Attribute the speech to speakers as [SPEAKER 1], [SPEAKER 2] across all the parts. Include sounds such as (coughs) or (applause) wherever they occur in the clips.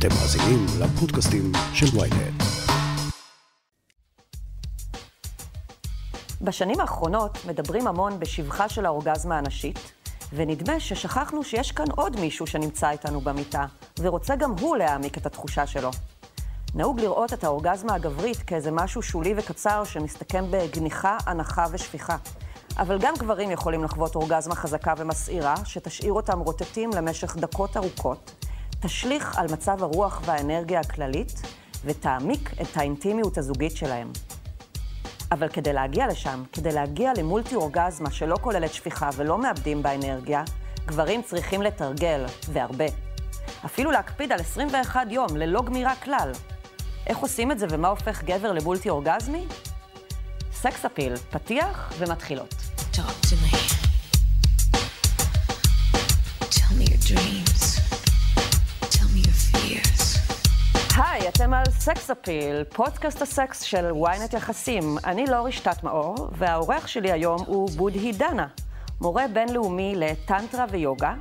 [SPEAKER 1] אתם מאזינים לפודקאסטים של ויינט.
[SPEAKER 2] בשנים האחרונות מדברים המון בשבחה של האורגזמה הנשית, ונדמה ששכחנו שיש כאן עוד מישהו שנמצא איתנו במיטה, ורוצה גם הוא להעמיק את התחושה שלו. נהוג לראות את האורגזמה הגברית כאיזה משהו שולי וקצר שמסתכם בגניחה, הנחה ושפיכה. אבל גם גברים יכולים לחוות אורגזמה חזקה ומסעירה, שתשאיר אותם רוטטים למשך דקות ארוכות, תשליך על מצב הרוח והאנרגיה הכללית, ותעמיק את האינטימיות הזוגית שלהם. אבל כדי להגיע לשם, כדי להגיע למולטי אורגזמה שלא כוללת שפיכה ולא מאבדים באנרגיה, גברים צריכים לתרגל, והרבה. אפילו להקפיד על 21 יום, ללא גמירה כלל. איך עושים את זה ומה הופך גבר למולטי אורגזמי? סקס אפיל, פתיח ומתחילות.
[SPEAKER 3] Talk to me. Tell me your dreams. Fears.
[SPEAKER 2] היי, אתם על סקס אפיל, פודקאסט הסקס של ynet יחסים. אני לא רשתת מאור, והאורח שלי היום הוא בודהי דנה, מורה בינלאומי לטנטרה ויוגה,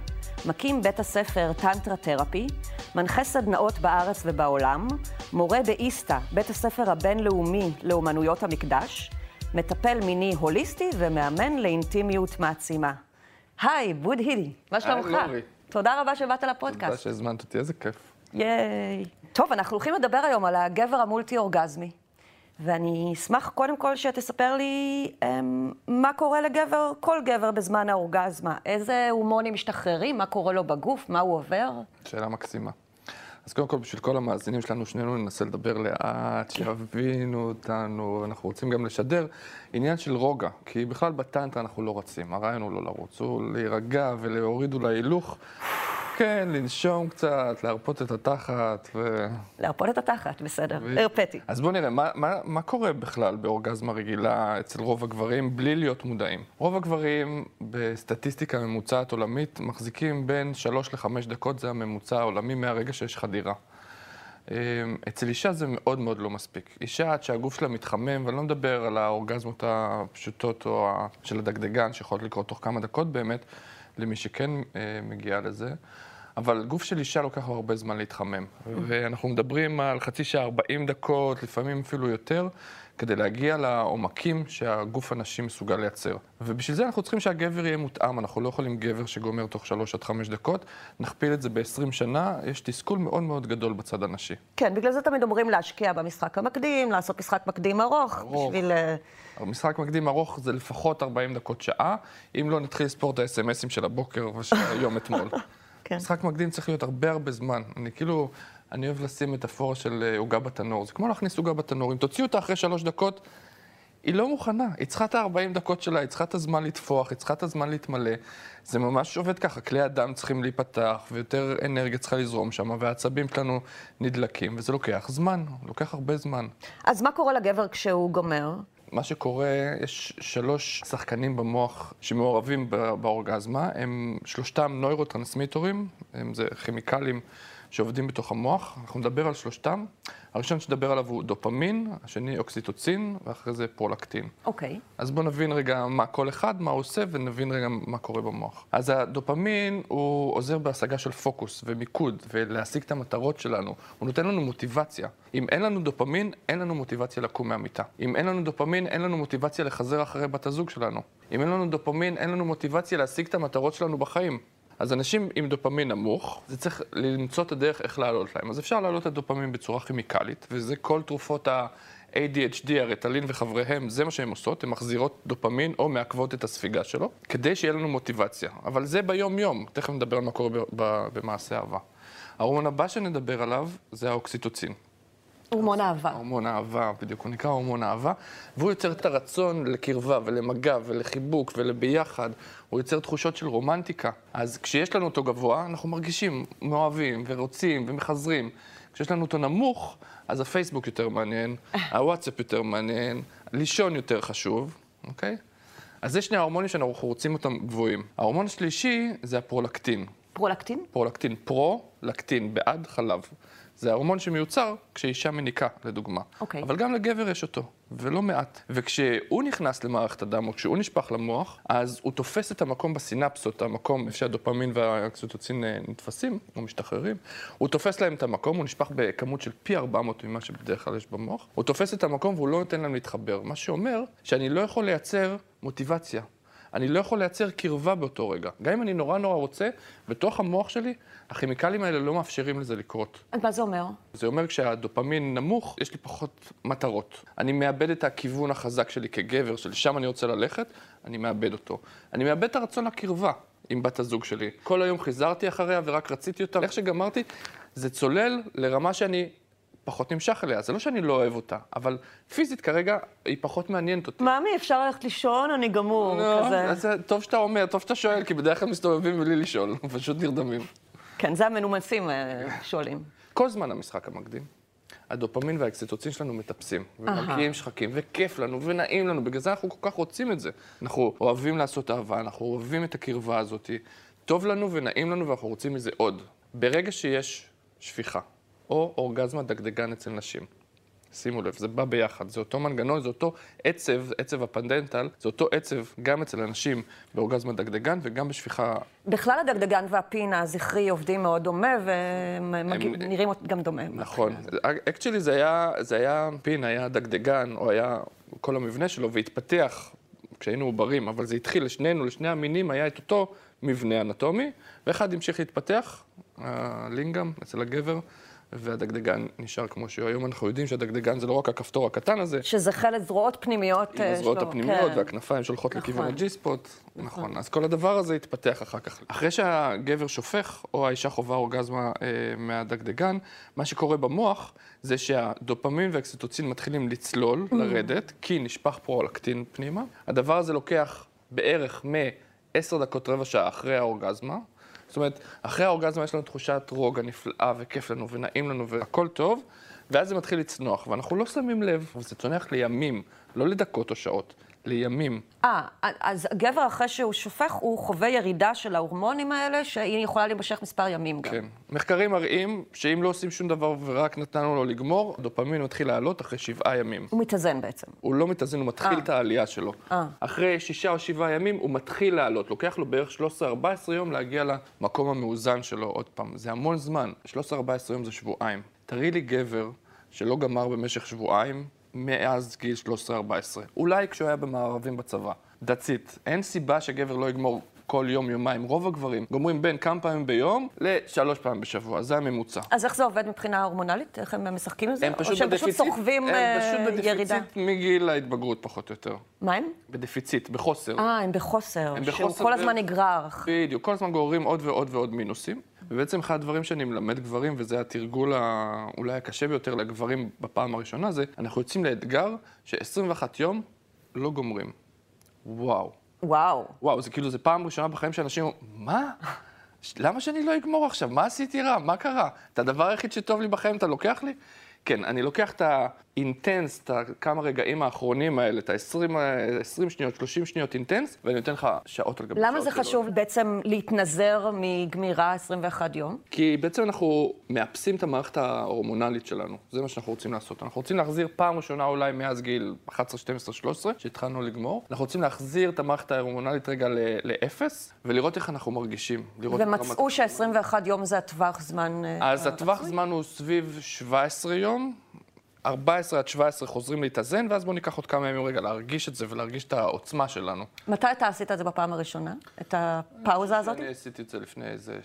[SPEAKER 2] מקים בית הספר טנטרה תרפי, מנחה סדנאות בארץ ובעולם, מורה באיסתא, בית הספר הבינלאומי לאומנויות המקדש, מטפל מיני הוליסטי ומאמן לאינטימיות מעצימה. היי, בודהי, מה שלומך? תודה רבה שבאת
[SPEAKER 4] תודה
[SPEAKER 2] לפודקאסט.
[SPEAKER 4] שהזמנת אותי, איזה כיף.
[SPEAKER 2] ייי. טוב, אנחנו הולכים לדבר היום על הגבר המולטי-אורגזמי. ואני אשמח קודם כל שתספר לי אמ, מה קורה לגבר, כל גבר בזמן האורגזמה. איזה הורמונים משתחררים, מה קורה לו בגוף, מה הוא עובר.
[SPEAKER 4] שאלה מקסימה. אז קודם כל, בשביל כל המאזינים שלנו, שנינו ננסה לדבר לאט, שיבינו אותנו, אנחנו רוצים גם לשדר עניין של רוגע, כי בכלל בטנטרה אנחנו לא רצים, הרעיון הוא לא לרוץ, הוא להירגע ולהוריד אולי הילוך, כן, לנשום קצת, להרפות את התחת, ו...
[SPEAKER 2] להרפות את התחת, בסדר,
[SPEAKER 4] ו-
[SPEAKER 2] הרפאתי.
[SPEAKER 4] אז בואו נראה, מה, מה, מה קורה בכלל באורגזמה רגילה אצל רוב הגברים בלי להיות מודעים? רוב הגברים בסטטיסטיקה ממוצעת עולמית מחזיקים בין 3 ל-5 דקות, זה הממוצע העולמי מהרגע שיש חדירה. אמ, אצל אישה זה מאוד מאוד לא מספיק. אישה עד שהגוף שלה מתחמם, ואני לא מדבר על האורגזמות הפשוטות או של הדגדגן, שיכולות לקרות תוך כמה דקות באמת, למי שכן אה, מגיע לזה. אבל גוף של אישה לוקח לו הרבה זמן להתחמם. ואנחנו מדברים על חצי שעה, 40 דקות, לפעמים אפילו יותר, כדי להגיע לעומקים שהגוף הנשי מסוגל לייצר. ובשביל זה אנחנו צריכים שהגבר יהיה מותאם, אנחנו לא יכולים גבר שגומר תוך 3 עד 5 דקות, נכפיל את זה ב-20 שנה, יש תסכול מאוד מאוד גדול בצד הנשי.
[SPEAKER 2] כן, בגלל זה תמיד אומרים להשקיע במשחק המקדים, לעשות משחק מקדים ארוך,
[SPEAKER 4] ארוך.
[SPEAKER 2] בשביל... אה,
[SPEAKER 4] המשחק מקדים ארוך זה לפחות 40 דקות שעה, אם לא נתחיל לספור את האס.אם.אסים של הבוקר ושל היום אתמול. (laughs)
[SPEAKER 2] כן.
[SPEAKER 4] משחק מקדים צריך להיות הרבה הרבה זמן. אני כאילו, אני אוהב לשים מטאפורה של אה, עוגה בתנור. זה כמו להכניס עוגה בתנור. אם תוציאו אותה אחרי שלוש דקות, היא לא מוכנה. היא צריכה את ה-40 דקות שלה, היא צריכה את הזמן לטפוח, היא צריכה את הזמן להתמלא. זה ממש עובד ככה, כלי הדם צריכים להיפתח, ויותר אנרגיה צריכה לזרום שם, והעצבים שלנו נדלקים, וזה לוקח זמן, לוקח הרבה זמן.
[SPEAKER 2] אז מה קורה לגבר כשהוא גומר?
[SPEAKER 4] מה שקורה, יש שלוש שחקנים במוח שמעורבים באורגזמה, הם שלושתם נוירוטרנסמיטורים, הם זה כימיקלים שעובדים בתוך המוח, אנחנו נדבר על שלושתם. הראשון שנדבר עליו הוא דופמין, השני אוקסיטוצין, ואחרי זה פרולקטין.
[SPEAKER 2] אוקיי.
[SPEAKER 4] אז בואו נבין רגע מה כל אחד, מה הוא עושה, ונבין רגע מה קורה במוח. אז הדופמין הוא עוזר בהשגה של פוקוס ומיקוד, ולהשיג את המטרות שלנו. הוא נותן לנו מוטיבציה. אם אין לנו דופמין, אין לנו מוטיבציה לקום מהמיטה. אם אין לנו דופמין, אין לנו מוטיבציה לחזר אחרי בת הזוג שלנו. אם אין לנו דופמין, אין לנו מוטיבציה להשיג את המטרות שלנו בחיים. אז אנשים עם דופמין נמוך, זה צריך למצוא את הדרך איך להעלות להם. אז אפשר להעלות את הדופמין בצורה כימיקלית, וזה כל תרופות ה-ADHD, הרטלין וחבריהם, זה מה שהן עושות, הן מחזירות דופמין או מעכבות את הספיגה שלו, כדי שיהיה לנו מוטיבציה. אבל זה ביום-יום, תכף נדבר על מה קורה במעשה אהבה. ההורמון הבא שנדבר עליו זה האוקסיטוצין.
[SPEAKER 2] הורמון אהבה.
[SPEAKER 4] הורמון אהבה, בדיוק, הוא נקרא הורמון אהבה, והוא יוצר את הרצון לקרבה ולמגע ולחיבוק ולביחד, הוא יוצר תחושות של רומנטיקה. אז כשיש לנו אותו גבוה, אנחנו מרגישים מאוהבים ורוצים ומחזרים. כשיש לנו אותו נמוך, אז הפייסבוק יותר מעניין, (laughs) הוואטסאפ יותר מעניין, לישון יותר חשוב, אוקיי? אז זה שני ההורמונים שאנחנו רוצים אותם גבוהים. ההורמון השלישי זה הפרולקטין.
[SPEAKER 2] פרולקטין?
[SPEAKER 4] פרולקטין פרו, לקטין בעד חלב. זה ההורמון שמיוצר כשאישה מניקה, לדוגמה.
[SPEAKER 2] אוקיי.
[SPEAKER 4] אבל גם לגבר יש אותו, ולא מעט. וכשהוא נכנס למערכת הדם, או כשהוא נשפך למוח, אז הוא תופס את המקום בסינפסות, המקום איפה שהדופמין והאקסוטוצין אה, נתפסים, או משתחררים. הוא תופס להם את המקום, הוא נשפך בכמות של פי 400 ממה שבדרך כלל יש במוח. הוא תופס את המקום והוא לא נותן להם להתחבר. מה שאומר שאני לא יכול לייצר מוטיבציה. אני לא יכול לייצר קרבה באותו רגע. גם אם אני נורא נורא רוצה, בתוך המוח שלי, הכימיקלים האלה לא מאפשרים לזה לקרות.
[SPEAKER 2] אז מה זה אומר?
[SPEAKER 4] זה אומר כשהדופמין נמוך, יש לי פחות מטרות. אני מאבד את הכיוון החזק שלי כגבר, שלשם אני רוצה ללכת, אני מאבד אותו. אני מאבד את הרצון לקרבה עם בת הזוג שלי. כל היום חיזרתי אחריה ורק רציתי אותה. איך שגמרתי, זה צולל לרמה שאני פחות נמשך אליה. זה לא שאני לא אוהב אותה, אבל פיזית כרגע היא פחות מעניינת אותי.
[SPEAKER 2] ממי, אפשר ללכת לישון, אני גמור,
[SPEAKER 4] לא,
[SPEAKER 2] כזה.
[SPEAKER 4] אז טוב שאתה אומר, טוב שאתה שואל, כי בדרך כלל מסתובבים בלי לשאול, (laughs) פשוט נרדמים.
[SPEAKER 2] כן, זה המנומסים אה, שואלים.
[SPEAKER 4] כל זמן המשחק המקדים, הדופמין והאקסיטוצין שלנו מטפסים, ומרקיעים שחקים, וכיף לנו, ונעים לנו, בגלל זה אנחנו כל כך רוצים את זה. אנחנו אוהבים לעשות אהבה, אנחנו אוהבים את הקרבה הזאת, טוב לנו ונעים לנו ואנחנו רוצים מזה עוד. ברגע שיש שפיכה, או אורגזמה דגדגן אצל נשים, שימו לב, זה בא ביחד, זה אותו מנגנון, זה אותו עצב, עצב הפנדנטל, זה אותו עצב גם אצל אנשים באורגזמה דגדגן וגם בשפיכה
[SPEAKER 2] בכלל הדגדגן והפין הזכרי עובדים מאוד דומה, ונראים גם דומה.
[SPEAKER 4] נכון. אקצ'לי זה היה, זה היה פין, היה דגדגן, או היה כל המבנה שלו, והתפתח כשהיינו עוברים, אבל זה התחיל לשנינו, לשני המינים, היה את אותו מבנה אנטומי, ואחד המשיך להתפתח, הלינגאם, אצל הגבר. והדגדגן נשאר כמו שהוא. היום אנחנו יודעים שהדגדגן זה לא רק הכפתור הקטן הזה.
[SPEAKER 2] שזה חלק זרועות פנימיות
[SPEAKER 4] עם
[SPEAKER 2] שלו.
[SPEAKER 4] הזרועות הפנימיות
[SPEAKER 2] כן.
[SPEAKER 4] והכנפיים שהולכות
[SPEAKER 2] נכון.
[SPEAKER 4] לכיוון הג'י-ספוט. נכון. אז כל הדבר הזה יתפתח אחר כך. אחרי שהגבר שופך, או האישה חווה אורגזמה אה, מהדגדגן, מה שקורה במוח זה שהדופמין והאקסיטוצין מתחילים לצלול, לרדת, כי נשפך פרולקטין פנימה. הדבר הזה לוקח בערך מ-10 דקות, רבע שעה אחרי האורגזמה. זאת אומרת, אחרי האורגזמה יש לנו תחושת רוגע נפלאה וכיף לנו ונעים לנו והכל טוב, ואז זה מתחיל לצנוח, ואנחנו לא שמים לב, וזה צונח לימים, לא לדקות או שעות, לימים.
[SPEAKER 2] אה, אז הגבר אחרי שהוא שופך, הוא חווה ירידה של ההורמונים האלה, שהיא יכולה להימשך מספר ימים גם.
[SPEAKER 4] כן. מחקרים מראים שאם לא עושים שום דבר ורק נתנו לו לגמור, הדופמין מתחיל לעלות אחרי שבעה ימים.
[SPEAKER 2] הוא מתאזן בעצם.
[SPEAKER 4] הוא לא מתאזן, הוא מתחיל
[SPEAKER 2] אה.
[SPEAKER 4] את העלייה שלו.
[SPEAKER 2] אה.
[SPEAKER 4] אחרי שישה או שבעה ימים הוא מתחיל לעלות. לוקח לו בערך 13-14 יום להגיע למקום המאוזן שלו עוד פעם. זה המון זמן. 13-14 יום זה שבועיים. תראי לי גבר שלא גמר במשך שבועיים מאז גיל 13-14. אולי כשהוא היה במערבים בצבא. It. אין סיבה שגבר לא יגמור כל יום, יומיים. רוב הגברים גומרים בין כמה פעמים ביום לשלוש פעמים בשבוע. זה הממוצע.
[SPEAKER 2] אז איך זה עובד מבחינה הורמונלית? איך הם משחקים עם זה?
[SPEAKER 4] הם פשוט
[SPEAKER 2] או שהם פשוט סוחבים
[SPEAKER 4] הם
[SPEAKER 2] אה,
[SPEAKER 4] פשוט
[SPEAKER 2] ירידה?
[SPEAKER 4] בדפיציט מגיל ההתבגרות פחות או יותר.
[SPEAKER 2] מה הם?
[SPEAKER 4] בדפיציט, בחוסר.
[SPEAKER 2] אה, הם בחוסר.
[SPEAKER 4] הם
[SPEAKER 2] שהוא
[SPEAKER 4] בחוסר
[SPEAKER 2] כל
[SPEAKER 4] ו-
[SPEAKER 2] הזמן נגרר.
[SPEAKER 4] בדיוק, כל הזמן גוררים עוד ועוד ועוד מינוסים. ובעצם אחד הדברים שאני מלמד גברים, וזה התרגול אולי הקשה ביותר לגברים בפעם הראשונה, זה אנחנו יוצאים לאתגר ש-21 יום לא גומרים. וואו.
[SPEAKER 2] וואו.
[SPEAKER 4] וואו, זה כאילו, זה פעם ראשונה בחיים שאנשים אומרים, מה? למה שאני לא אגמור עכשיו? מה עשיתי רע? מה קרה? את הדבר היחיד שטוב לי בחיים אתה לוקח לי? כן, אני לוקח את האינטנס, את הכמה רגעים האחרונים האלה, את ה-20 20 שניות, 30 שניות אינטנס, ואני נותן לך שעות על גבי שעות.
[SPEAKER 2] למה זה. חשוב בעצם להתנזר מגמירה 21 יום?
[SPEAKER 4] כי בעצם אנחנו מאפסים את המערכת ההורמונלית שלנו. זה מה שאנחנו רוצים לעשות. אנחנו רוצים להחזיר פעם ראשונה אולי מאז גיל 11, 12, 13, שהתחלנו לגמור. אנחנו רוצים להחזיר את המערכת ההורמונלית רגע לאפס, ולראות איך אנחנו מרגישים.
[SPEAKER 2] ומצאו
[SPEAKER 4] רמת-
[SPEAKER 2] שה-21 יום זה הטווח זמן... אה,
[SPEAKER 4] אז הטווח זמן הוא סביב 17 יום. 14 עד 17 חוזרים להתאזן, ואז בואו ניקח עוד כמה ימים רגע להרגיש את זה ולהרגיש את העוצמה שלנו.
[SPEAKER 2] מתי אתה עשית את זה בפעם הראשונה? את הפאוזה הזאת?
[SPEAKER 4] אני עשיתי את זה לפני איזה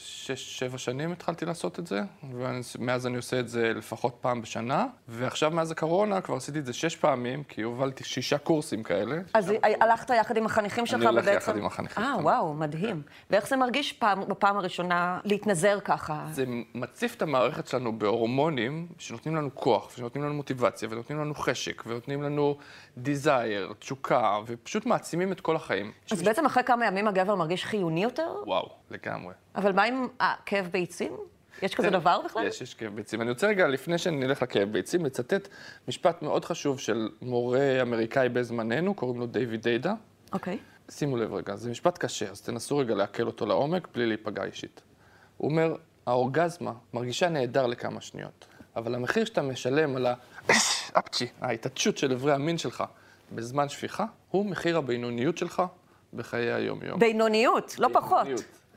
[SPEAKER 4] 6-7 שנים התחלתי לעשות את זה, ומאז אני עושה את זה לפחות פעם בשנה, ועכשיו מאז הקורונה כבר עשיתי את זה 6 פעמים, כי הובלתי שישה קורסים כאלה.
[SPEAKER 2] אז הלכת יחד עם החניכים שלך
[SPEAKER 4] הולך
[SPEAKER 2] ובעצם...
[SPEAKER 4] יחד עם החניכים
[SPEAKER 2] אה. וואו, מדהים. ואיך זה מרגיש פעם, בפעם הראשונה להתנזר ככה?
[SPEAKER 4] זה מציף את המערכת שלנו בהורמונים שנותנים לנו כוח, ונותנים לנו מוטיבציה, ונותנים לנו חשק, ונותנים לנו desire, תשוקה, ופשוט מעצימים את כל החיים.
[SPEAKER 2] אז בעצם אחרי כמה ימים הגבר מרגיש חיוני יותר?
[SPEAKER 4] וואו, לגמרי.
[SPEAKER 2] אבל מה עם אה, כאב ביצים? יש כזה דבר בכלל?
[SPEAKER 4] יש, יש כאב ביצים. אני רוצה רגע, לפני שנלך לכאב ביצים, לצטט משפט מאוד חשוב של מורה אמריקאי בזמננו, קוראים לו דיוויד דיידה.
[SPEAKER 2] אוקיי.
[SPEAKER 4] שימו לב רגע, זה משפט קשה, אז תנסו רגע לעכל אותו לעומק בלי להיפגע אישית. הוא אומר, האורגזמה מרגישה נהדר לכמה שניות, אבל המחיר שאתה משלם על ה... (coughs) אפצ'י, ההתעטשות של אברי המין שלך בזמן שפיכה, הוא מחיר הבינוניות שלך בחיי היום-יום.
[SPEAKER 2] בינוניות, לא פחות.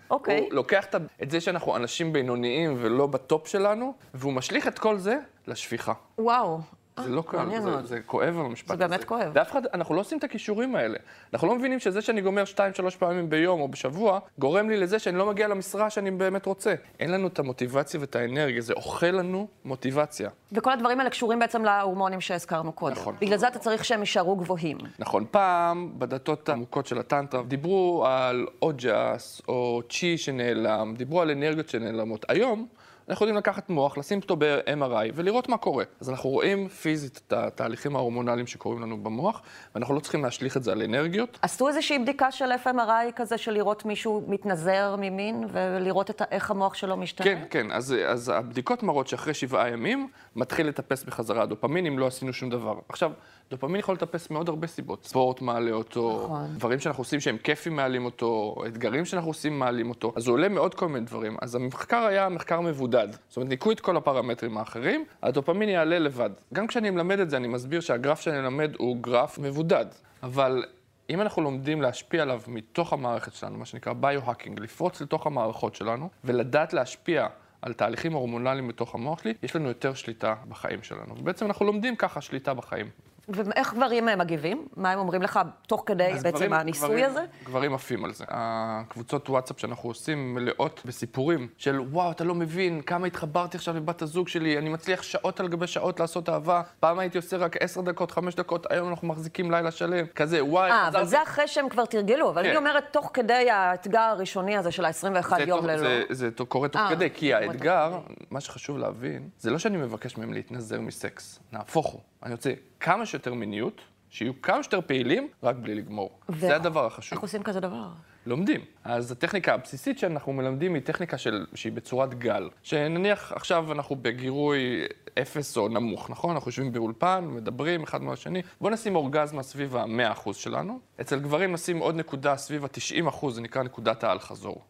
[SPEAKER 2] אוקיי.
[SPEAKER 4] הוא לוקח את זה שאנחנו אנשים בינוניים ולא בטופ שלנו, והוא משליך את כל זה לשפיכה.
[SPEAKER 2] וואו.
[SPEAKER 4] זה לא קל, זה. זה כואב המשפט
[SPEAKER 2] זה
[SPEAKER 4] הזה.
[SPEAKER 2] באמת כואב.
[SPEAKER 4] ואף אחד, אנחנו לא עושים את הכישורים האלה. אנחנו לא מבינים שזה שאני גומר שתיים, שלוש פעמים ביום או בשבוע, גורם לי לזה שאני לא מגיע למשרה שאני באמת רוצה. אין לנו את המוטיבציה ואת האנרגיה, זה אוכל לנו מוטיבציה.
[SPEAKER 2] וכל הדברים האלה קשורים בעצם להורמונים שהזכרנו קודם.
[SPEAKER 4] נכון.
[SPEAKER 2] בגלל זה אתה צריך שהם יישארו גבוהים.
[SPEAKER 4] נכון, פעם, בדתות העמוקות של הטנטרה, דיברו על אוג'ס או צ'י שנעלם, דיברו על אנרגיות שנעלמות. היום, אנחנו יודעים לקחת מוח, לשים אותו ב-MRI ולראות מה קורה. אז אנחנו רואים פיזית את התהליכים ההורמונליים שקורים לנו במוח, ואנחנו לא צריכים להשליך את זה על אנרגיות.
[SPEAKER 2] עשו איזושהי בדיקה של FMRI כזה, של לראות מישהו מתנזר ממין, ולראות את איך המוח שלו משתנה?
[SPEAKER 4] כן, כן, אז, אז הבדיקות מראות שאחרי שבעה ימים מתחיל לטפס בחזרה הדופמין אם לא עשינו שום דבר. עכשיו, דופמין יכול לטפס מעוד הרבה סיבות. ספורט מעלה אותו,
[SPEAKER 2] נכון.
[SPEAKER 4] דברים שאנחנו עושים שהם כיפים מעלים אותו, אתגרים שאנחנו עושים מעלים אותו, אז הוא עולה מעוד כל מיני דברים. אז המחקר היה מחקר מבודד. זאת אומרת, ניקו את כל הפרמטרים האחרים, הדופמין יעלה לבד. גם כשאני מלמד את זה, אני מסביר שהגרף שאני מלמד הוא גרף מבודד. אבל אם אנחנו לומדים להשפיע עליו מתוך המערכת שלנו, מה שנקרא ביו-האקינג, לפרוץ לתוך המערכות שלנו, ולדעת להשפיע על תהליכים הורמונליים בתוך המוח שלי, יש לנו יותר שליטה בחיים שלנו. ובעצם אנחנו לומדים ככה שליטה בחיים.
[SPEAKER 2] ואיך גברים אה, מגיבים? מה הם אומרים לך תוך כדי בעצם
[SPEAKER 4] גברים-
[SPEAKER 2] הניסוי
[SPEAKER 4] גברים-
[SPEAKER 2] הזה?
[SPEAKER 4] גברים עפים על זה. הקבוצות וואטסאפ שאנחנו עושים מלאות בסיפורים של וואו, אתה לא מבין כמה התחברתי עכשיו לבת הזוג שלי, אני מצליח שעות על גבי שעות לעשות אהבה. פעם הייתי עושה רק עשר דקות, חמש דקות, היום אנחנו מחזיקים לילה שלם. כזה, וואי,
[SPEAKER 2] אה, אבל
[SPEAKER 4] חזרתי."
[SPEAKER 2] זה אחרי שהם כבר תרגלו, אבל
[SPEAKER 4] כן.
[SPEAKER 2] אני אומרת, תוך כדי האתגר הראשוני הזה של ה-21
[SPEAKER 4] זה
[SPEAKER 2] יום
[SPEAKER 4] תוך-
[SPEAKER 2] ללא.
[SPEAKER 4] זה, זה תוך- קורה תוך
[SPEAKER 2] אה,
[SPEAKER 4] כדי, כי האתגר, מה שחשוב להבין, זה לא שאני מבקש מהם להתנזר מסקס, נהפוך הוא. אני רוצה כמה שיותר מיניות, שיהיו כמה שיותר פעילים, רק בלי לגמור. זה הדבר החשוב.
[SPEAKER 2] איך עושים כזה דבר?
[SPEAKER 4] לומדים. אז הטכניקה הבסיסית שאנחנו מלמדים היא טכניקה של, שהיא בצורת גל. שנניח עכשיו אנחנו בגירוי אפס או נמוך, נכון? אנחנו יושבים באולפן, מדברים אחד מול השני. בואו נשים אורגזמה סביב ה-100% שלנו. אצל גברים נשים עוד נקודה סביב ה-90%, זה נקרא נקודת האל-חזור.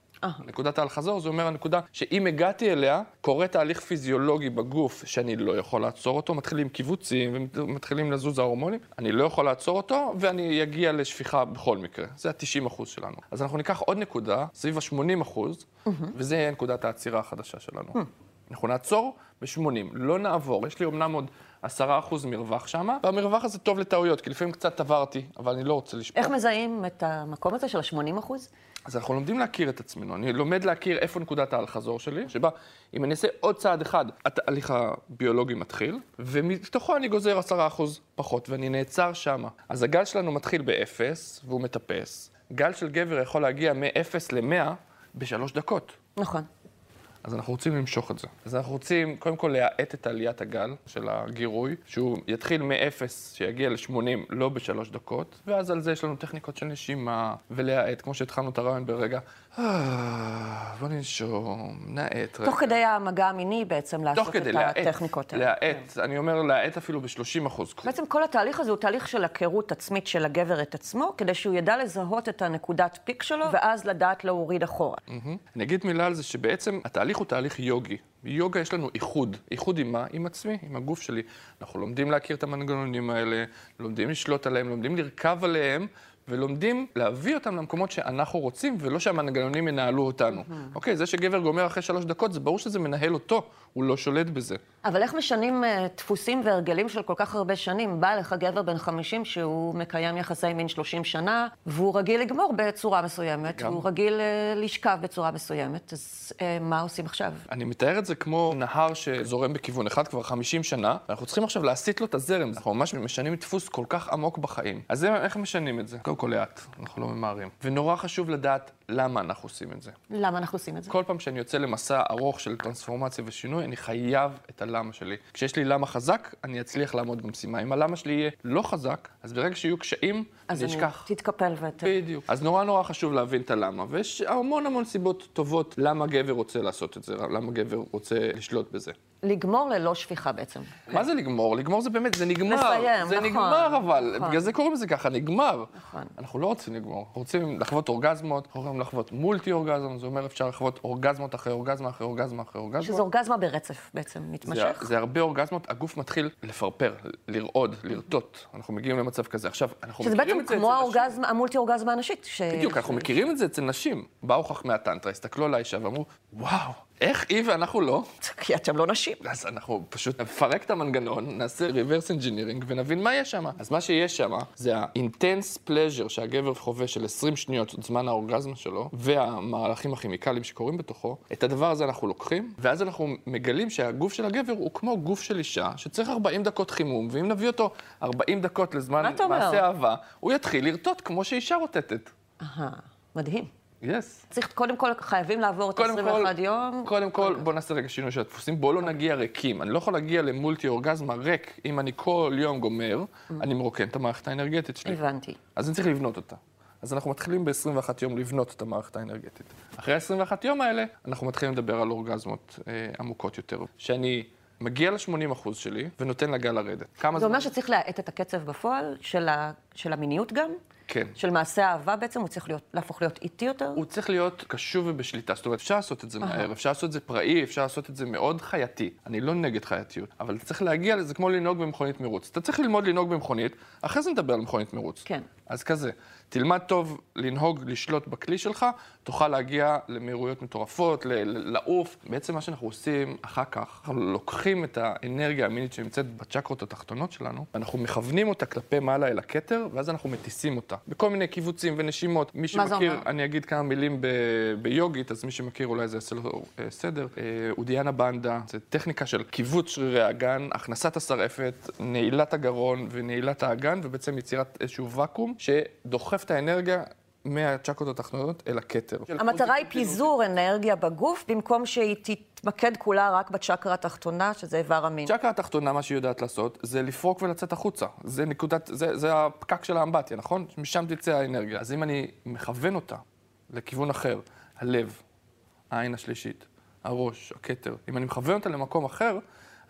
[SPEAKER 4] נקודת האל-חזור זה אומר הנקודה שאם הגעתי אליה, קורה תהליך פיזיולוגי בגוף שאני לא יכול לעצור אותו, מתחילים קיבוצים ומתחילים לזוז ההורמונים, אני לא יכול לעצור אותו ואני אגיע לשפיכה בכל מקרה. זה ה-90% שלנו. אז אנחנו ניקח עוד נקודה, סביב ה-80%, וזה יהיה נקודת העצירה החדשה שלנו. אנחנו נעצור ב-80, לא נעבור. יש לי אמנם עוד 10% מרווח שם, והמרווח הזה טוב לטעויות, כי לפעמים קצת עברתי, אבל אני לא רוצה לשפוט.
[SPEAKER 2] איך מזהים את המקום הזה של ה-80 אחוז?
[SPEAKER 4] אז אנחנו לומדים להכיר את עצמנו. אני לומד להכיר איפה נקודת האל-חזור שלי, שבה אם אני אעשה עוד צעד אחד, התהליך הביולוגי מתחיל, ומתוכו אני גוזר 10% פחות, ואני נעצר שמה. אז הגל שלנו מתחיל ב-0, והוא מטפס. גל של גבר יכול להגיע מ-0 ל-100 בשלוש דקות.
[SPEAKER 2] נכון.
[SPEAKER 4] אז אנחנו רוצים למשוך את זה. אז אנחנו רוצים קודם כל להאט את עליית הגל של הגירוי, שהוא יתחיל מ-0, שיגיע ל-80, לא בשלוש דקות, ואז על זה יש לנו טכניקות של נשימה, ולהאט, כמו שהתחלנו את הרעיון ברגע, "אה, בוא ננשום, נאט.
[SPEAKER 2] תוך כדי המגע המיני בעצם לעשות
[SPEAKER 4] תוך כדי
[SPEAKER 2] את הטכניקות האלה. כן.
[SPEAKER 4] להאט, אני אומר להאט אפילו ב-30 אחוז.
[SPEAKER 2] בעצם כל התהליך הזה הוא תהליך של היכרות עצמית של הגבר את עצמו, כדי שהוא ידע לזהות את הנקודת פיק שלו, ואז לדעת להוריד אחורה.
[SPEAKER 4] אני אגיד מילה על זה שבעצם התהליך הוא תהליך יוגי. ביוגה יש לנו איחוד. איחוד עם מה? עם עצמי, עם הגוף שלי. אנחנו לומדים להכיר את המנגנונים האלה, לומדים לשלוט עליהם, לומדים לרכב עליהם, ולומדים להביא אותם למקומות שאנחנו רוצים, ולא שהמנגנונים ינהלו אותנו. אוקיי, זה שגבר גומר אחרי שלוש דקות, זה ברור שזה מנהל אותו, הוא לא שולט בזה.
[SPEAKER 2] אבל איך משנים uh, דפוסים והרגלים של כל כך הרבה שנים? בא לך גבר בן 50 שהוא מקיים יחסי מין 30 שנה, והוא רגיל לגמור בצורה מסוימת,
[SPEAKER 4] גם.
[SPEAKER 2] והוא רגיל uh, לשכב בצורה מסוימת, אז uh, מה עושים עכשיו?
[SPEAKER 4] אני מתאר את זה כמו נהר שזורם בכיוון אחד כבר 50 שנה, ואנחנו צריכים עכשיו להסיט לו את הזרם. אנחנו ממש משנים דפוס כל כך עמוק בחיים. אז זה, איך משנים את זה? קודם כל לאט, אנחנו לא ממהרים. ונורא חשוב לדעת למה אנחנו עושים את זה.
[SPEAKER 2] למה אנחנו עושים את זה?
[SPEAKER 4] כל פעם שאני יוצא למסע ארוך של טרנספורמציה ושינוי, אני חייב את הלמה שלי. כשיש לי למה חזק, אני אצליח לעמוד במשימה. אם הלמה שלי יהיה לא חזק, אז ברגע שיהיו קשיים,
[SPEAKER 2] אז
[SPEAKER 4] אני אשכח.
[SPEAKER 2] תתקפל ות...
[SPEAKER 4] בדיוק. אז נורא נורא חשוב להבין את הלמה, ויש המון המון סיבות טובות למה גבר רוצה לעשות את זה, למה גבר רוצה לשלוט בזה.
[SPEAKER 2] לגמור ללא שפיכה בעצם.
[SPEAKER 4] מה זה לגמור? לגמור זה באמת, זה נגמר.
[SPEAKER 2] לסיים,
[SPEAKER 4] זה
[SPEAKER 2] נכון,
[SPEAKER 4] נגמר אבל,
[SPEAKER 2] נכון.
[SPEAKER 4] בגלל זה קוראים לזה ככה, נגמר.
[SPEAKER 2] נכון.
[SPEAKER 4] אנחנו לא רוצים לגמור, רוצים לחוות אורגזמות, אנחנו רוצים לחוות מולטי אורגזם, זה אומר אפשר לחוות אורגזמות אחרי אורגזמה אחרי אורגזמה אחרי אורגזמה.
[SPEAKER 2] שזה אורגזמה ברצף בעצם,
[SPEAKER 4] זה,
[SPEAKER 2] מתמשך.
[SPEAKER 4] זה הרבה אורגזמות, הגוף מתחיל לפרפר, לרעוד, לרטוט. אנחנו מגיעים למצב כזה. עכשיו, אנחנו
[SPEAKER 2] שזה
[SPEAKER 4] מכירים
[SPEAKER 2] בעצם
[SPEAKER 4] את זה
[SPEAKER 2] כמו
[SPEAKER 4] אצל נשים.
[SPEAKER 2] האורגזמה, המולטי-אורגזמה הנשית. ש...
[SPEAKER 4] בדיוק, אנחנו מכירים את זה אצל נשים. באו חכמי הטנטרה, הסתכלו על האישה ואמרו, וואו, איך היא ואנחנו לא?
[SPEAKER 2] כי אתם לא נשים.
[SPEAKER 4] אז אנחנו פשוט נפרק את המנגנון, נעשה reverse engineering ונבין מה יש שם. אז מה שיש שם זה ה-intense pleasure שהגבר חווה של 20 שניות, זמן האורגזמה שלו, והמהלכים הכימיקליים שקורים בתוכו. את הדבר הזה אנחנו לוקחים, ואז אנחנו מגלים שהגוף של הגבר הוא כמו גוף של אישה, שצריך 40 דקות חימום, ואם נביא אותו 40 דקות לזמן? מעשה אהבה, הוא יתחיל לרטוט כמו שאישה רוטטת.
[SPEAKER 2] אהה, מדהים.
[SPEAKER 4] יס.
[SPEAKER 2] צריך, קודם כל, חייבים לעבור את
[SPEAKER 4] קודם
[SPEAKER 2] 21
[SPEAKER 4] כל,
[SPEAKER 2] יום.
[SPEAKER 4] קודם כל, בוא נעשה רגע שינוי של הדפוסים. בואו לא נגיע ריקים. אני לא יכול להגיע למולטי אורגזמה ריק אם אני כל יום גומר, אני מרוקן את המערכת האנרגטית שלי.
[SPEAKER 2] הבנתי.
[SPEAKER 4] אז אני צריך לבנות אותה. אז אנחנו מתחילים ב-21 יום לבנות את המערכת האנרגטית. אחרי ה-21 יום האלה, אנחנו מתחילים לדבר על אורגזמות אה, עמוקות יותר. שאני מגיע ל-80% שלי ונותן לגל לרדת. כמה
[SPEAKER 2] זה אומר
[SPEAKER 4] זמן?
[SPEAKER 2] שצריך להאט את הקצב בפועל של, ה... של המיניות גם?
[SPEAKER 4] כן.
[SPEAKER 2] של מעשה האהבה בעצם? הוא צריך להיות, להפוך להיות איטי יותר?
[SPEAKER 4] הוא צריך להיות קשוב ובשליטה. זאת אומרת, אפשר לעשות את זה מהר, אפשר לעשות את זה פראי, אפשר לעשות את זה מאוד חייתי. אני לא נגד חייתיות, אבל צריך להגיע לזה כמו לנהוג במכונית מרוץ. אתה צריך ללמוד לנהוג במכונית, אחרי זה נדבר על מכונית מרוץ.
[SPEAKER 2] כן.
[SPEAKER 4] אז כזה, תלמד טוב לנהוג, לשלוט בכלי שלך, תוכל להגיע למהירויות מטורפות, לעוף. בעצם מה שאנחנו עושים אחר כך, אנחנו לוקחים את האנרגיה המינית שנמצאת בצ'קרות התחתונות שלנו, אנחנו מכוונים אותה כלפי מעלה אל הכתר, ואז אנחנו מטיסים אותה. בכל מיני קיבוצים ונשימות. מי שמכיר? אני אגיד כמה מילים ב- ביוגית, אז מי שמכיר אולי זה יעשה לו אה, סדר. אה, אודיאנה בנדה, זה טכניקה של קיבוץ שרירי האגן, הכנסת השרעפת, נעילת הגרון ונעילת האגן, ובעצם יצירת איזשהו ואקום שדוחף את האנרגיה מהצ'קרות התחתונות אל הכתר.
[SPEAKER 2] המטרה היא פיזור אנרגיה בגוף, במקום שהיא תתמקד כולה רק בצ'קרה התחתונה, שזה איבר המין.
[SPEAKER 4] צ'קרה התחתונה, מה שהיא יודעת לעשות, זה לפרוק ולצאת החוצה. זה נקודת, זה, זה הפקק של האמבטיה, נכון? משם תצא האנרגיה. אז אם אני מכוון אותה לכיוון אחר, הלב, העין השלישית, הראש, הכתר, אם אני מכוון אותה למקום אחר,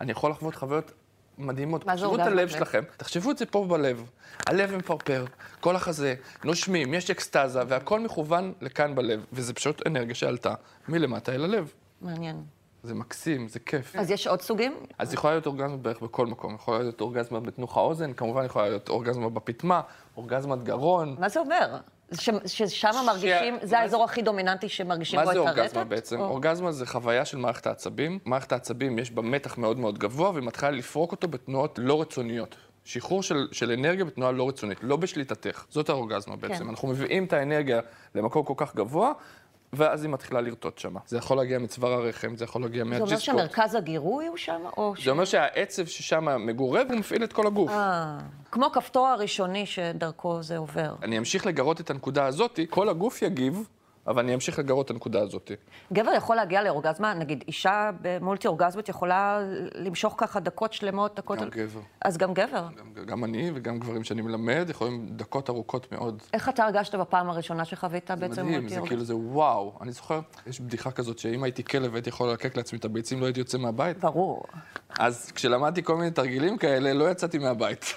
[SPEAKER 4] אני יכול לחוות חוויות מדהימות.
[SPEAKER 2] מה זה
[SPEAKER 4] תחשבו את
[SPEAKER 2] אורגזמה
[SPEAKER 4] הלב
[SPEAKER 2] לב?
[SPEAKER 4] שלכם, תחשבו את זה פה בלב. הלב מפרפר, כל החזה, נושמים, יש אקסטזה, והכל מכוון לכאן בלב, וזה פשוט אנרגיה שעלתה מלמטה אל הלב.
[SPEAKER 2] מעניין.
[SPEAKER 4] זה מקסים, זה כיף.
[SPEAKER 2] אז יש עוד סוגים?
[SPEAKER 4] אז יכולה להיות אורגזמה בערך בכל מקום. יכולה להיות אורגזמה בתנוך האוזן, כמובן יכולה להיות אורגזמה בפטמה, אורגזמת גרון.
[SPEAKER 2] מה זה אומר? ש- ששם מרגישים, זה
[SPEAKER 4] מה
[SPEAKER 2] האזור הכי דומיננטי שמרגישים
[SPEAKER 4] מה
[SPEAKER 2] בו את
[SPEAKER 4] זה
[SPEAKER 2] הרטט?
[SPEAKER 4] אורגזמה בעצם?
[SPEAKER 2] או-
[SPEAKER 4] אורגזמה זה חוויה של מערכת העצבים. מערכת העצבים יש בה מתח מאוד מאוד גבוה, והיא מתחילה לפרוק אותו בתנועות לא רצוניות. שחרור של, של אנרגיה בתנועה לא רצונית, לא בשליטתך. זאת האורגזמה בעצם.
[SPEAKER 2] כן.
[SPEAKER 4] אנחנו מביאים את האנרגיה למקום כל כך גבוה, ואז היא מתחילה לרטוט שם. זה יכול להגיע מצוואר הרחם, זה יכול להגיע
[SPEAKER 2] זה אומר. שמרכז הגירוי הוא שם? או ש...
[SPEAKER 4] זה אומר שהעצב ששם מגורה, והוא מפעיל את כל הגוף.
[SPEAKER 2] אה, כמו כפתור הראשוני שדרכו זה עובר.
[SPEAKER 4] אני אמשיך לגרות את הנקודה הזאת, כל הגוף יגיב, אבל אני אמשיך לגרות את הנקודה הזאת.
[SPEAKER 2] גבר יכול להגיע לאורגזמה, נגיד אישה במולטי אורגזמית יכולה למשוך ככה דקות שלמות, דקות...
[SPEAKER 4] גם גבר.
[SPEAKER 2] אז גם גבר.
[SPEAKER 4] גם, גם אני וגם גברים שאני מלמד יכולים דקות ארוכות מאוד.
[SPEAKER 2] איך אתה הרגשת בפעם הראשונה שחווית בעצם
[SPEAKER 4] מדהים,
[SPEAKER 2] מולטי
[SPEAKER 4] זה
[SPEAKER 2] אורגזמה?
[SPEAKER 4] כאילו זה וואו. אני זוכר, יש בדיחה כזאת שאם הייתי כלב והייתי יכול ללקק לעצמי את הביצים, לא הייתי יוצא מהבית.
[SPEAKER 2] ברור.
[SPEAKER 4] אז כשלמדתי כל מיני תרגילים כאלה, לא יצאתי מהבית.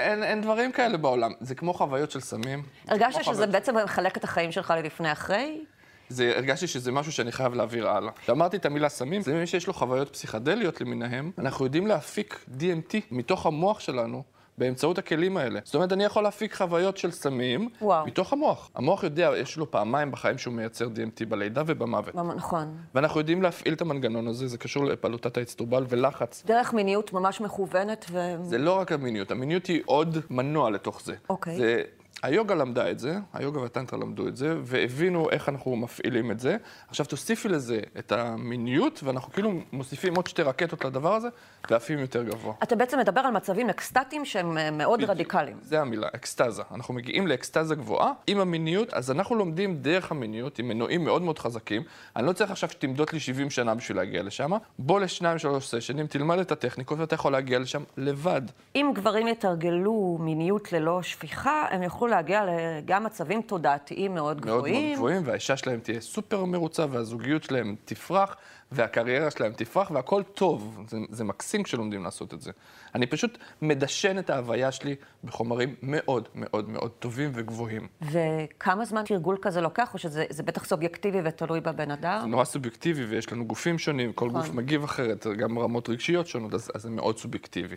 [SPEAKER 4] אין, אין דברים כאלה בעולם. זה כמו חוויות של סמים.
[SPEAKER 2] הרגשת שזה
[SPEAKER 4] חוויות-
[SPEAKER 2] בעצם מחלק את החיים שלך ללפני אחרי?
[SPEAKER 4] זה, הרגשתי שזה משהו שאני חייב להעביר הלאה. כשאמרתי את המילה סמים, זה מי שיש לו חוויות פסיכדליות למיניהם, אנחנו יודעים להפיק DMT מתוך המוח שלנו. באמצעות הכלים האלה. זאת אומרת, אני יכול להפיק חוויות של סמים
[SPEAKER 2] וואו.
[SPEAKER 4] מתוך המוח. המוח יודע, יש לו פעמיים בחיים שהוא מייצר DMT בלידה ובמוות.
[SPEAKER 2] נכון.
[SPEAKER 4] ואנחנו יודעים להפעיל את המנגנון הזה, זה קשור לפעלותת האצטרובל ולחץ.
[SPEAKER 2] דרך מיניות ממש מכוונת ו...
[SPEAKER 4] זה לא רק המיניות, המיניות היא עוד מנוע לתוך זה.
[SPEAKER 2] אוקיי.
[SPEAKER 4] זה... היוגה למדה את זה, היוגה והטנטרה למדו את זה, והבינו איך אנחנו מפעילים את זה. עכשיו תוסיפי לזה את המיניות, ואנחנו כאילו מוסיפים עוד שתי רקטות לדבר הזה, ועפים יותר גבוה.
[SPEAKER 2] אתה בעצם מדבר על מצבים אקסטטיים שהם אה, מאוד
[SPEAKER 4] בדיוק.
[SPEAKER 2] רדיקליים.
[SPEAKER 4] זה המילה, אקסטזה. אנחנו מגיעים לאקסטזה גבוהה עם המיניות, אז אנחנו לומדים דרך המיניות, עם מנועים מאוד מאוד חזקים. אני לא צריך עכשיו שתמדוד לי 70 שנה בשביל להגיע לשם. בוא לשניים, שלוש סשנים, תלמד את הטכניקות, ואתה יכול להגיע לשם לבד.
[SPEAKER 2] אם גברים יתרגלו מיניות ללא שפיכה, הם יוכלו יוכלו להגיע גם מצבים תודעתיים מאוד
[SPEAKER 4] מאוד
[SPEAKER 2] גבוהים.
[SPEAKER 4] מאוד גבוהים, והאישה שלהם תהיה סופר מרוצה, והזוגיות שלהם תפרח, והקריירה שלהם תפרח, והכל טוב. זה, זה מקסים כשלומדים לעשות את זה. אני פשוט מדשן את ההוויה שלי בחומרים מאוד מאוד מאוד טובים וגבוהים.
[SPEAKER 2] וכמה זמן תרגול כזה לוקח, או שזה זה בטח סובייקטיבי ותלוי בבן
[SPEAKER 4] זה
[SPEAKER 2] אדם?
[SPEAKER 4] נורא סובייקטיבי, ויש לנו גופים שונים, כל
[SPEAKER 2] נכון.
[SPEAKER 4] גוף מגיב אחרת, גם רמות רגשיות שונות, אז, אז זה מאוד סובייקטיבי.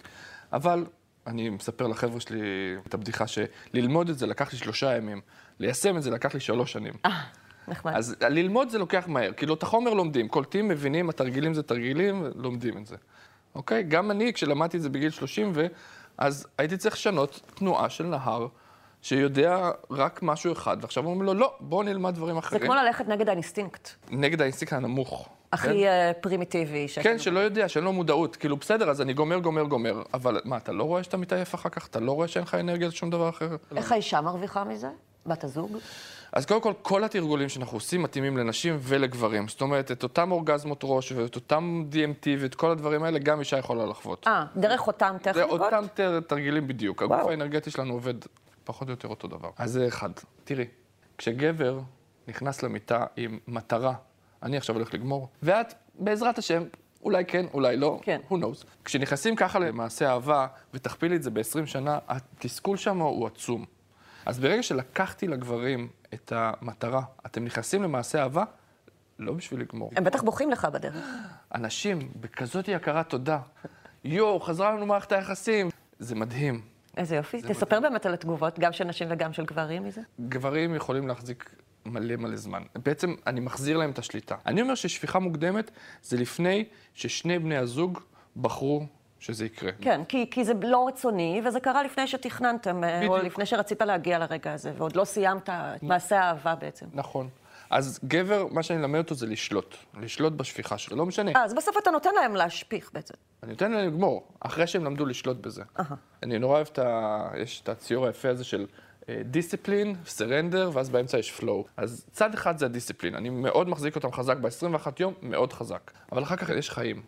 [SPEAKER 4] אבל אני מספר לחבר'ה שלי את הבדיחה שללמוד את זה לקח לי שלושה ימים, ליישם את זה לקח לי שלוש שנים.
[SPEAKER 2] אה, נחמד.
[SPEAKER 4] אז ללמוד זה לוקח מהר, כאילו את החומר לומדים, קולטים, מבינים, התרגילים זה תרגילים, לומדים את זה. אוקיי? גם אני, כשלמדתי את זה בגיל 30, ו... אז הייתי צריך לשנות תנועה של נהר שיודע רק משהו אחד, ועכשיו אומרים לו, לא, בוא נלמד דברים
[SPEAKER 2] זה
[SPEAKER 4] אחרים.
[SPEAKER 2] כמו ללכת נגד האינסטינקט.
[SPEAKER 4] נגד האינסטינקט הנמוך.
[SPEAKER 2] הכי
[SPEAKER 4] כן?
[SPEAKER 2] אה, פרימיטיבי.
[SPEAKER 4] כן. שלא יודע, שאין לו מודעות. כאילו, בסדר, אז אני גומר, גומר, גומר. אבל מה, אתה לא רואה שאתה מתעייף אחר כך? אתה לא רואה שאין לך אנרגיה לשום דבר אחר?
[SPEAKER 2] איך האישה מרוויחה מזה? בת הזוג?
[SPEAKER 4] אז קודם כל, כל התרגולים שאנחנו עושים מתאימים לנשים ולגברים. זאת אומרת, את אותם אורגזמות ראש ואת אותם DMT ואת כל הדברים האלה, גם אישה יכולה לחוות.
[SPEAKER 2] אה, דרך אותן
[SPEAKER 4] זה
[SPEAKER 2] טכניקות?
[SPEAKER 4] אותם תר- תרגילים בדיוק. הגוף
[SPEAKER 2] וואו.
[SPEAKER 4] האנרגטי שלנו עובד פחות או יותר אותו דבר. אז זה אחד. תראי, כשגבר נכנס למיטה עם מטרה, אני עכשיו הולך לגמור, ואת, בעזרת השם, אולי כן, אולי לא,
[SPEAKER 2] כן.
[SPEAKER 4] who knows. כשנכנסים ככה למעשה אהבה, ותכפילי את זה ב-20 שנה, התסכול שם הוא עצום. אז ברגע שלקחתי לגברים את המטרה, אתם נכנסים למעשה אהבה, לא בשביל לגמור.
[SPEAKER 2] הם בטח בוכים לך בדרך.
[SPEAKER 4] אנשים בכזאת הכרת תודה, יואו, חזרה לנו מערכת היחסים. זה מדהים.
[SPEAKER 2] איזה יופי. תספר באמת על התגובות, גם של נשים וגם של גברים מזה.
[SPEAKER 4] גברים יכולים להחזיק מלא מלא זמן. בעצם אני מחזיר להם את השליטה. אני אומר ששפיכה מוקדמת זה לפני ששני בני הזוג בחרו שזה יקרה.
[SPEAKER 2] כן, כי, כי זה לא רצוני, וזה קרה לפני שתכננתם, אה, או
[SPEAKER 4] בדיוק.
[SPEAKER 2] לפני שרצית להגיע לרגע הזה, ועוד לא סיימת את מעשה האהבה בעצם.
[SPEAKER 4] נכון. אז גבר, מה שאני אלמד אותו זה לשלוט. לשלוט בשפיכה שלו. לא משנה.
[SPEAKER 2] אה, אז בסוף אתה נותן להם להשפיך בעצם.
[SPEAKER 4] אני נותן להם לגמור, אחרי שהם למדו לשלוט בזה. אני נורא אוהב את ה... יש את הציור היפה הזה של דיסציפלין, סרנדר, ואז באמצע יש פלואו. אז צד אחד זה הדיסציפלין. אני מאוד מחזיק אותם חזק ב-21 יום, מאוד חזק. אבל אחר כך יש חיים.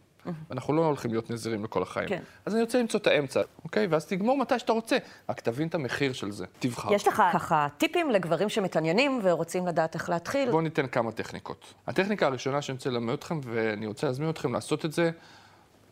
[SPEAKER 4] אנחנו לא הולכים להיות נזירים לכל החיים.
[SPEAKER 2] כן.
[SPEAKER 4] אז אני רוצה למצוא את האמצע, אוקיי? ואז תגמור מתי שאתה רוצה. רק תבין את המחיר של זה. תבחר.
[SPEAKER 2] יש לך ככה טיפים לגברים שמתעניינים ורוצים לדעת איך להתחיל?
[SPEAKER 4] בואו ניתן כמה טכניקות. הטכניקה הראשונה שאני רוצה ללמד אתכם, ואני רוצה להזמין אתכם לעשות את זה,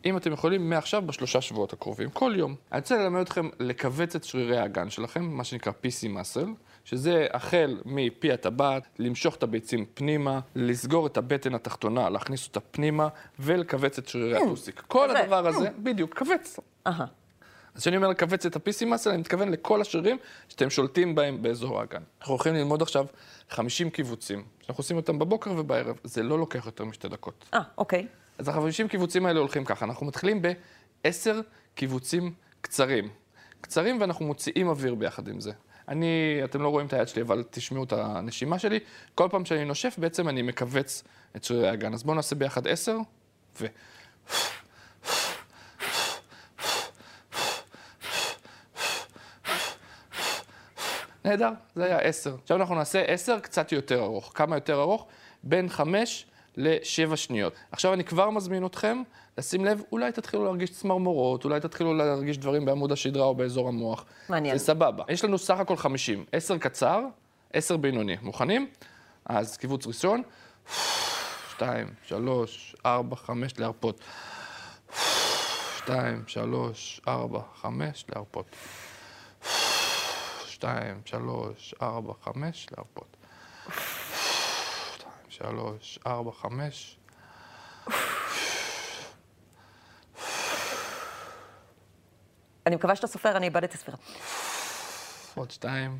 [SPEAKER 4] אם אתם יכולים, מעכשיו בשלושה שבועות הקרובים, כל יום. אני רוצה ללמד אתכם לכווץ את שרירי האגן שלכם, מה שנקרא PC muscle, שזה החל מפי הטבעת, למשוך את הביצים פנימה, לסגור את הבטן התחתונה, להכניס אותה פנימה, ולכווץ את שרירי הטוסיק. כל. הדבר הזה, בדיוק, כווץ. אז כשאני אומר לכווץ את ה-PC muscle, אני מתכוון לכל השרירים שאתם שולטים בהם באזור האגן. אנחנו הולכים ללמוד עכשיו 50 קיבוצים, שאנחנו עושים אותם בבוקר ובערב. זה לא לוקח יותר משתי דקות.
[SPEAKER 2] אה, אוקיי.
[SPEAKER 4] אז ה-50 קיבוצים האלה הולכים ככה, אנחנו מתחילים ב-10 קיבוצים קצרים. קצרים ואנחנו מוציאים אוויר ביחד עם זה. אני, אתם לא רואים את היד שלי, אבל תשמעו את הנשימה שלי. כל פעם שאני נושף, בעצם אני מכווץ את שרירי האגן. אז בואו נעשה ביחד 10, ו... נהדר, זה היה 10. עכשיו אנחנו נעשה 10 קצת יותר ארוך. כמה יותר ארוך? בין 5 ל-7 שניות. עכשיו אני כבר מזמין אתכם לשים לב, אולי תתחילו להרגיש צמרמורות, אולי תתחילו להרגיש דברים בעמוד השדרה או באזור המוח.
[SPEAKER 2] מעניין.
[SPEAKER 4] זה סבבה. יש לנו סך הכל 50. 10 קצר, 10 בינוני. מוכנים? אז קיבוץ ראשון, 2, 3, 4, 5, להרפות. 2, 3, 4, 5, להרפות. 2, 3, 4, 5, להרפות. 2, 3, 4, 5.
[SPEAKER 2] אני מקווה שאתה סופר, אני איבדתי ספירה.
[SPEAKER 4] עוד שתיים.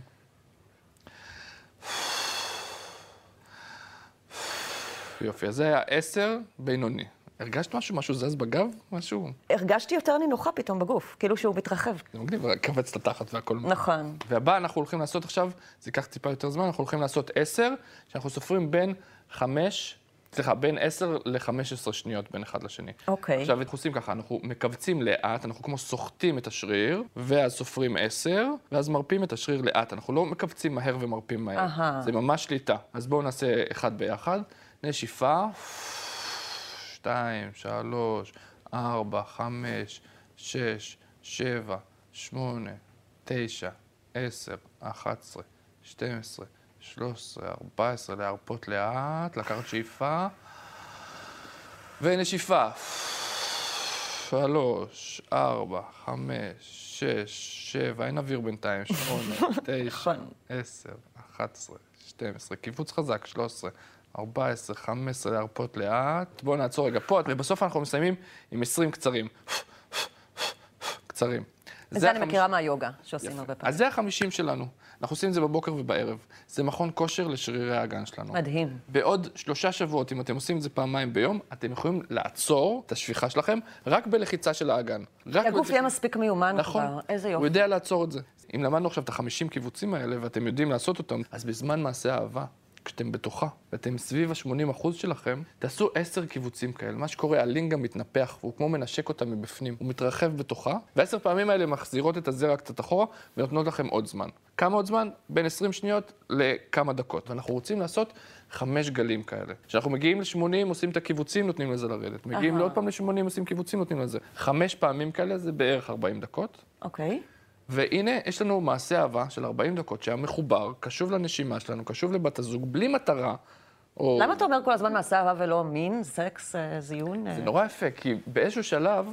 [SPEAKER 4] יופי, אז זה היה עשר בינוני. הרגשת משהו? משהו זז בגב? משהו?
[SPEAKER 2] הרגשתי יותר נינוחה פתאום בגוף, כאילו שהוא מתרחב.
[SPEAKER 4] זה מגניב, את התחת והכל.
[SPEAKER 2] נכון.
[SPEAKER 4] והבא אנחנו הולכים לעשות עכשיו, זה ייקח טיפה יותר זמן, אנחנו הולכים לעשות עשר, שאנחנו סופרים בין חמש, סליחה, בין עשר ל-15 שניות בין אחד לשני.
[SPEAKER 2] אוקיי.
[SPEAKER 4] עכשיו אנחנו עושים ככה, אנחנו מכווצים לאט, אנחנו כמו סוחטים את השריר, ואז סופרים עשר, ואז מרפים את השריר לאט. אנחנו לא מכווצים מהר ומרפים מהר.
[SPEAKER 2] אהה.
[SPEAKER 4] זה ממש שליטה. אז בואו נעשה אחד ביחד. נשיפה, שתיים, שלוש, ארבע, חמש, שש, שבע, שמונה, תשע, 10, 11, 12, 13, 14, להרפות לאט, לקחת שאיפה, ונשיפה. שלוש, ארבע, חמש, שש, שבע, אין אוויר בינתיים, שמונה, (laughs) תשע,
[SPEAKER 2] נכון.
[SPEAKER 4] עשר, אחת עשרה, שתים עשרה, קיבוץ חזק, שלוש עשרה, ארבע עשרה, חמש עשרה, להרפות לאט. בואו נעצור רגע פה, ובסוף אנחנו מסיימים עם עשרים קצרים. קצרים.
[SPEAKER 2] את זה אני מכירה מהיוגה, שעושים. הרבה פעמים.
[SPEAKER 4] אז זה החמישים שלנו. אנחנו עושים את זה בבוקר ובערב. זה מכון כושר לשרירי האגן שלנו.
[SPEAKER 2] מדהים.
[SPEAKER 4] בעוד שלושה שבועות, אם אתם עושים את זה פעמיים ביום, אתם יכולים לעצור את השפיכה שלכם רק בלחיצה של האגן.
[SPEAKER 2] הגוף יהיה מספיק מיומן
[SPEAKER 4] נכון.
[SPEAKER 2] כבר, איזה
[SPEAKER 4] הוא
[SPEAKER 2] יופי.
[SPEAKER 4] יודע לעצור את זה. אם למדנו עכשיו את החמישים קיבוצים האלה, ואתם יודעים לעשות אותם, אז בזמן מעשה האהבה, כשאתם בתוכה, ואתם סביב ה-80% שלכם, תעשו עשר קיבוצים כאלה. מה שקורה, הלינגה מתנפח, והוא כמו מנשק אותה מבפנים. הוא מתרחב בתוכה, ועשר פעמים האלה מחזירות את הזרע קצת אחורה, ונותנות לכם עוד זמן. כמה עוד זמן? בין 20 שניות לכמה דקות. ואנחנו רוצים לעשות חמש גלים כאלה. כשאנחנו מגיעים ל-80, עושים את הקיבוצים, נותנים לזה לרדת. מגיעים. לעוד פעם ל-80, עושים קיבוצים, נותנים לזה. חמש פעמים כאלה זה בערך 40 דקות.
[SPEAKER 2] אוקיי.
[SPEAKER 4] והנה, יש לנו מעשה אהבה של 40 דקות שהיה מחובר, קשוב לנשימה שלנו, קשוב לבת הזוג, בלי מטרה. או...
[SPEAKER 2] למה אתה אומר כל הזמן מעשה אהבה ולא מין, סקס, אה, זיון?
[SPEAKER 4] זה
[SPEAKER 2] אה?
[SPEAKER 4] נורא יפה, כי באיזשהו שלב,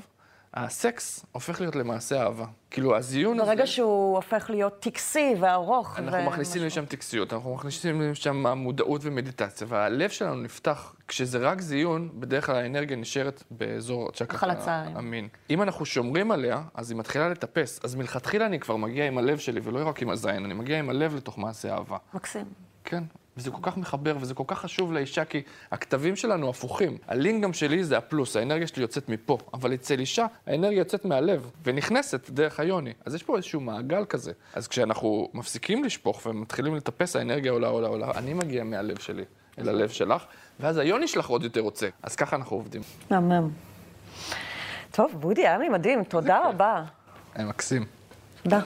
[SPEAKER 4] הסקס הופך להיות למעשה אהבה. כאילו, הזיון הזה...
[SPEAKER 2] ברגע שהוא הופך להיות טקסי וארוך.
[SPEAKER 4] אנחנו
[SPEAKER 2] ו-
[SPEAKER 4] מכניסים
[SPEAKER 2] משהו.
[SPEAKER 4] לשם טקסיות, אנחנו מכניסים לשם מודעות ומדיטציה, והלב שלנו נפתח. כשזה רק זיון, בדרך כלל האנרגיה נשארת באזור
[SPEAKER 2] החלציים.
[SPEAKER 4] המין. אם אנחנו שומרים עליה, אז היא מתחילה לטפס. אז מלכתחילה אני כבר מגיע עם הלב שלי, ולא רק עם הזין, אני מגיע עם הלב לתוך מעשה אהבה.
[SPEAKER 2] מקסים.
[SPEAKER 4] כן, וזה כל כך מחבר, וזה כל כך חשוב לאישה, כי הכתבים שלנו הפוכים. הלינגאם שלי זה הפלוס, האנרגיה שלי יוצאת מפה, אבל אצל אישה, האנרגיה יוצאת מהלב, ונכנסת דרך היוני. אז יש פה איזשהו מעגל כזה. אז כשאנחנו מפסיקים לשפוך ומתחילים לטפס, האנרגיה עולה, עולה, עולה. אני מגיע מהלב שלי אל הלב שלך, ואז היוני שלך עוד יותר רוצה. אז ככה אנחנו עובדים.
[SPEAKER 2] מהמם. טוב, בודי, היה לי מדהים, תודה. רבה.
[SPEAKER 4] היה מקסים.
[SPEAKER 2] תודה.